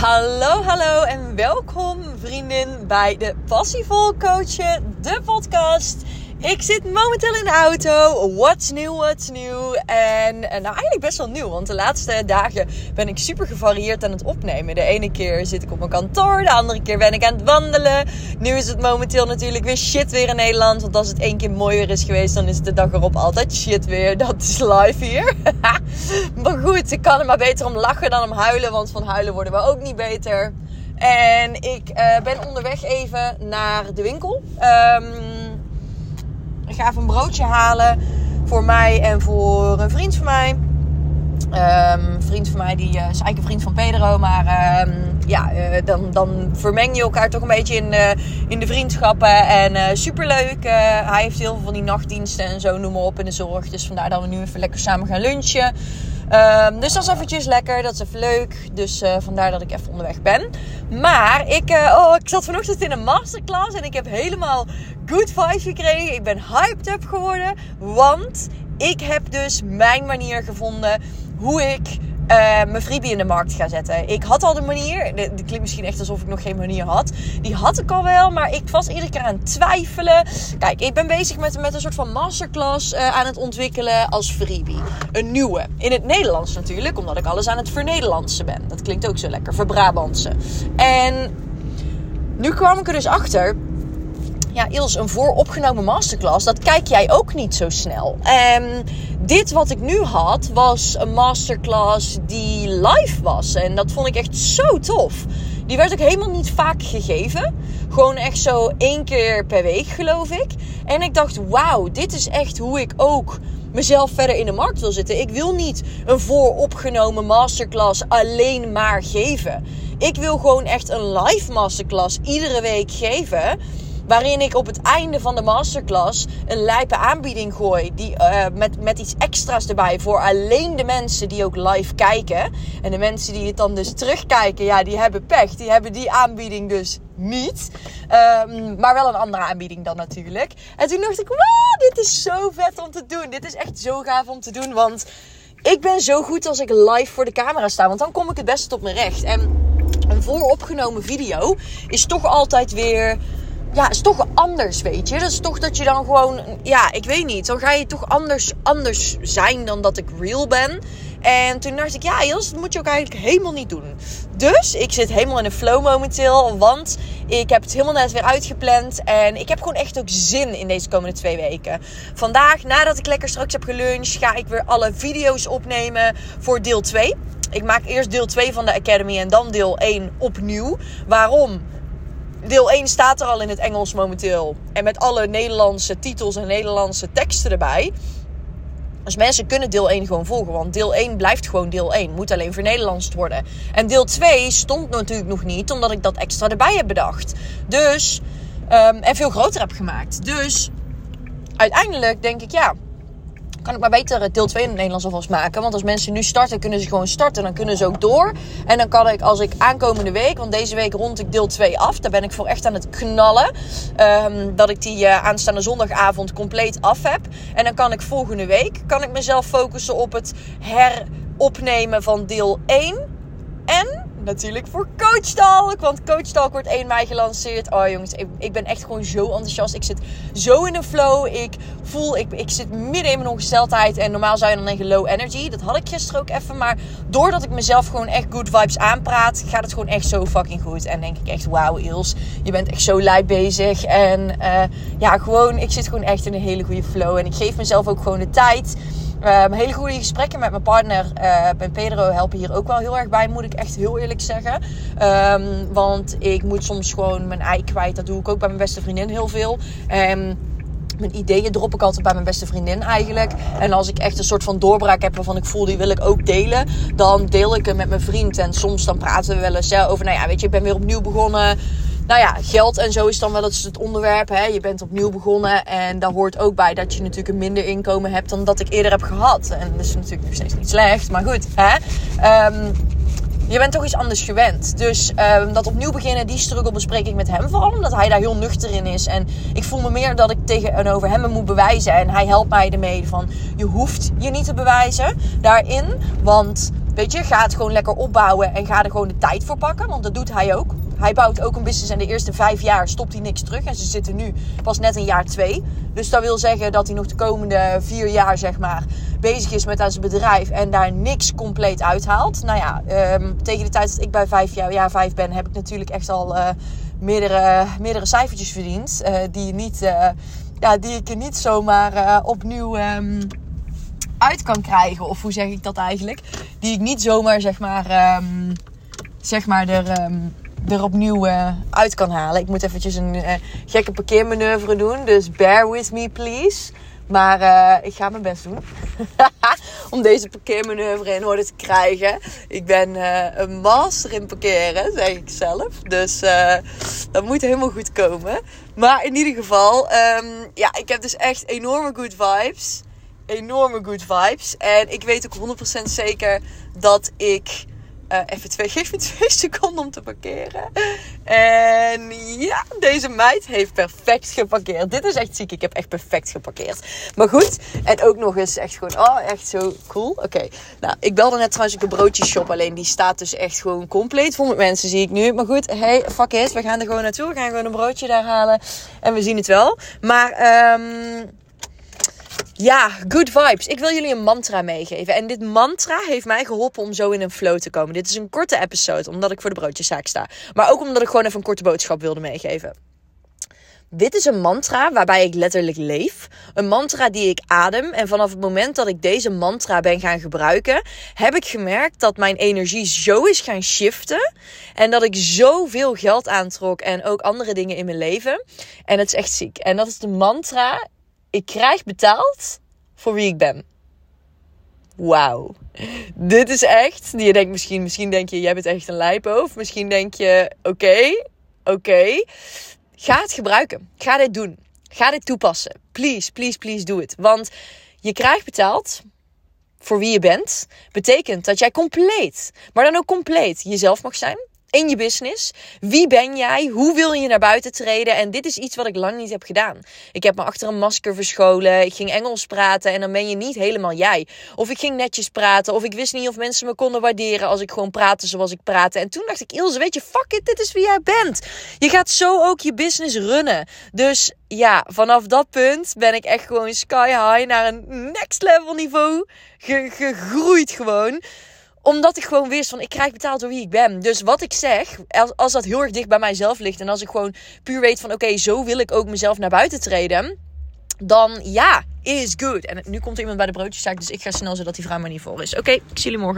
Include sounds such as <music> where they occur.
Hallo, hallo en welkom vriendin bij de Passievol Coachen, de podcast. Ik zit momenteel in de auto. What's new, what's new? En nou, eigenlijk best wel nieuw. Want de laatste dagen ben ik super gevarieerd aan het opnemen. De ene keer zit ik op mijn kantoor. De andere keer ben ik aan het wandelen. Nu is het momenteel natuurlijk weer shit weer in Nederland. Want als het één keer mooi weer is geweest, dan is het de dag erop altijd shit weer. <laughs> Dat is live hier. <laughs> maar goed, ik kan er maar beter om lachen dan om huilen. Want van huilen worden we ook niet beter. En ik uh, ben onderweg even naar de winkel. Um, ik ga even een broodje halen voor mij en voor een vriend van mij. Een vriend van mij die uh, is eigenlijk een vriend van Pedro. Maar um, ja, uh, dan, dan vermeng je elkaar toch een beetje in, uh, in de vriendschappen. En superleuk. hij heeft heel veel van die nachtdiensten en zo, noem maar op in de zorg. Dus vandaar dat we nu even lekker samen gaan lunchen. Um, dus dat is eventjes lekker, dat is even leuk. Dus uh, vandaar dat ik even onderweg ben. Maar ik, uh, oh, ik zat vanochtend in een masterclass en ik heb helemaal good vibes gekregen. Ik ben hyped up geworden, want ik heb dus mijn manier gevonden hoe ik uh, mijn freebie in de markt ga zetten. Ik had al de manier. Dit klinkt misschien echt alsof ik nog geen manier had. Die had ik al wel, maar ik was iedere keer aan het twijfelen. Kijk, ik ben bezig met, met een soort van masterclass uh, aan het ontwikkelen als freebie. Een nieuwe. In het Nederlands natuurlijk, omdat ik alles aan het vernederlandsen ben. Dat klinkt ook zo lekker, verbrabantsen. En nu kwam ik er dus achter ja, een vooropgenomen masterclass, dat kijk jij ook niet zo snel. En dit wat ik nu had, was een masterclass die live was. En dat vond ik echt zo tof. Die werd ook helemaal niet vaak gegeven. Gewoon echt zo één keer per week, geloof ik. En ik dacht, wauw, dit is echt hoe ik ook mezelf verder in de markt wil zitten. Ik wil niet een vooropgenomen masterclass alleen maar geven. Ik wil gewoon echt een live masterclass iedere week geven Waarin ik op het einde van de masterclass een lijpe aanbieding gooi. Die, uh, met, met iets extra's erbij. Voor alleen de mensen die ook live kijken. En de mensen die het dan dus terugkijken. Ja, die hebben pech. Die hebben die aanbieding dus niet. Um, maar wel een andere aanbieding dan natuurlijk. En toen dacht ik, wow, dit is zo vet om te doen. Dit is echt zo gaaf om te doen. Want ik ben zo goed als ik live voor de camera sta. Want dan kom ik het beste op mijn recht. En een vooropgenomen video is toch altijd weer ja, is toch anders, weet je. Dat is toch dat je dan gewoon, ja, ik weet niet. Dan ga je toch anders, anders zijn dan dat ik real ben. En toen dacht ik, ja, Jos, dat moet je ook eigenlijk helemaal niet doen. Dus ik zit helemaal in een flow momenteel. Want ik heb het helemaal net weer uitgepland. En ik heb gewoon echt ook zin in deze komende twee weken. Vandaag, nadat ik lekker straks heb geluncht, ga ik weer alle video's opnemen voor deel 2. Ik maak eerst deel 2 van de Academy en dan deel 1 opnieuw. Waarom? Deel 1 staat er al in het Engels momenteel. En met alle Nederlandse titels en Nederlandse teksten erbij. Dus mensen kunnen deel 1 gewoon volgen. Want deel 1 blijft gewoon deel 1. Moet alleen voor Nederlands worden. En deel 2 stond natuurlijk nog niet. Omdat ik dat extra erbij heb bedacht. Dus. Um, en veel groter heb gemaakt. Dus. Uiteindelijk denk ik ja kan ik maar beter deel 2 in het Nederlands alvast maken. Want als mensen nu starten, kunnen ze gewoon starten. Dan kunnen ze ook door. En dan kan ik, als ik aankomende week, want deze week rond ik deel 2 af. Daar ben ik voor echt aan het knallen. Um, dat ik die uh, aanstaande zondagavond compleet af heb. En dan kan ik volgende week, kan ik mezelf focussen op het heropnemen van deel 1. En natuurlijk voor Coach Talk. Want Coach Talk wordt 1 mei gelanceerd. Oh jongens, ik, ik, ben echt gewoon zo enthousiast. Ik zit zo in een flow. Ik voel, ik, ik zit midden in mijn ongesteldheid. En normaal zou je dan denken low energy. Dat had ik gisteren ook even. Maar doordat ik mezelf gewoon echt good vibes aanpraat, gaat het gewoon echt zo fucking goed. En denk ik echt, wauw Ils, je bent echt zo lijp bezig. En uh, ja, gewoon, ik zit gewoon echt in een hele goede flow. En ik geef mezelf ook gewoon de tijd. Um, hele goede gesprekken met mijn partner. Uh, en Pedro helpen hier ook wel heel erg bij, moet ik echt heel eerlijk zeggen. Um, want ik moet soms gewoon mijn ei kwijt. Dat doe ik ook bij mijn beste vriendin heel veel. Um, mijn ideeën drop ik altijd bij mijn beste vriendin eigenlijk. En als ik echt een soort van doorbraak heb waarvan ik voel, die wil ik ook delen. Dan deel ik hem met mijn vriend. En soms dan praten we wel eens over, nou ja, weet je, ik ben weer opnieuw begonnen nou ja, geld en zo is dan wel eens het onderwerp. Hè. Je bent opnieuw begonnen en daar hoort ook bij dat je natuurlijk een minder inkomen hebt dan dat ik eerder heb gehad. En dat is natuurlijk nog steeds niet slecht, maar goed. Hè. Um, je bent toch iets anders gewend. Dus um, dat opnieuw beginnen, die struggle bespreek ik met hem. Vooral omdat hij daar heel nuchter in is. En ik voel me meer dat ik tegenover hem me moet bewijzen. En hij helpt mij ermee van, je hoeft je niet te bewijzen daarin. Want weet je, ga het gewoon lekker opbouwen en ga er gewoon de tijd voor pakken. Want dat doet hij ook. Hij bouwt ook een business en de eerste vijf jaar stopt hij niks terug. En ze zitten nu pas net een jaar twee. Dus dat wil zeggen dat hij nog de komende vier jaar, zeg maar, bezig is met zijn bedrijf. En daar niks compleet uithaalt. Nou ja, um, tegen de tijd dat ik bij vijf jaar, jaar vijf ben, heb ik natuurlijk echt al uh, meerdere, meerdere cijfertjes verdiend. Uh, die, niet, uh, ja, die ik er niet zomaar opnieuw... Um, uit kan krijgen. Of hoe zeg ik dat eigenlijk? Die ik niet zomaar zeg maar, um, zeg maar er, er opnieuw uh, uit kan halen. Ik moet eventjes een uh, gekke parkeermanoeuvre doen. Dus bear with me please. Maar uh, ik ga mijn best doen. <laughs> Om deze parkeermanoeuvre in orde te krijgen. Ik ben een master in parkeren, zeg ik zelf. Dus dat moet helemaal goed komen. Maar in ieder geval, um, ja, ik heb dus echt enorme good vibes enorme good vibes. En ik weet ook 100% zeker dat ik. Uh, even twee, geef me twee <laughs> seconden om te parkeren. En ja, deze meid heeft perfect geparkeerd. Dit is echt ziek. Ik heb echt perfect geparkeerd. Maar goed. En ook nog eens echt gewoon. Oh, echt zo cool. Oké. Nou, ik belde net trouwens een broodje shop. Alleen die staat dus echt gewoon compleet vol met mensen, zie ik nu. Maar goed, hey, fuck it. We gaan er gewoon naartoe. We gaan gewoon een broodje daar halen. En we zien het wel. Maar, ehm. Ja, good vibes. Ik wil jullie een mantra meegeven. En dit mantra heeft mij geholpen om zo in een flow te komen. Dit is een korte episode, omdat ik voor de broodjeszaak sta. Maar ook omdat ik gewoon even een korte boodschap wilde meegeven. Dit is een mantra waarbij ik letterlijk leef. Een mantra die ik adem. En vanaf het moment dat ik deze mantra ben gaan gebruiken, heb ik gemerkt dat mijn energie zo is gaan shiften. En dat ik zoveel geld aantrok en ook andere dingen in mijn leven. En het is echt ziek. En dat is de mantra ik krijg betaald voor wie ik ben. Wauw. Dit is echt. Je denkt misschien, misschien denk je, jij bent echt een lijpo. Of misschien denk je, oké, oké. Ga het gebruiken. Ga dit doen. Ga dit toepassen. Please, please, please doe het. Want je krijgt betaald voor wie je bent. Betekent dat jij compleet, maar dan ook compleet jezelf mag zijn in je business. Wie ben jij? Hoe wil je naar buiten treden? En dit is iets wat ik lang niet heb gedaan. Ik heb me achter een masker verscholen. Ik ging Engels praten en dan ben je niet helemaal jij. Of ik ging netjes praten. Of ik wist niet of mensen me konden waarderen als ik gewoon praatte zoals ik praatte. En toen dacht ik, Ilse, weet je, fuck it, dit is wie jij bent. Je gaat zo ook je business runnen. Dus ja, vanaf dat punt ben ik echt gewoon sky high naar een next level niveau gegroeid gewoon omdat ik gewoon wist van ik krijg betaald door wie ik ben. Dus wat ik zeg, als, als dat heel erg dicht bij mijzelf ligt. En als ik gewoon puur weet van oké, zo wil ik ook mezelf naar buiten treden. Dan ja, is good. En nu komt er iemand bij de broodjeszaak. Dus ik ga snel zodat die vrouw maar niet voor is. Oké, ik zie jullie morgen.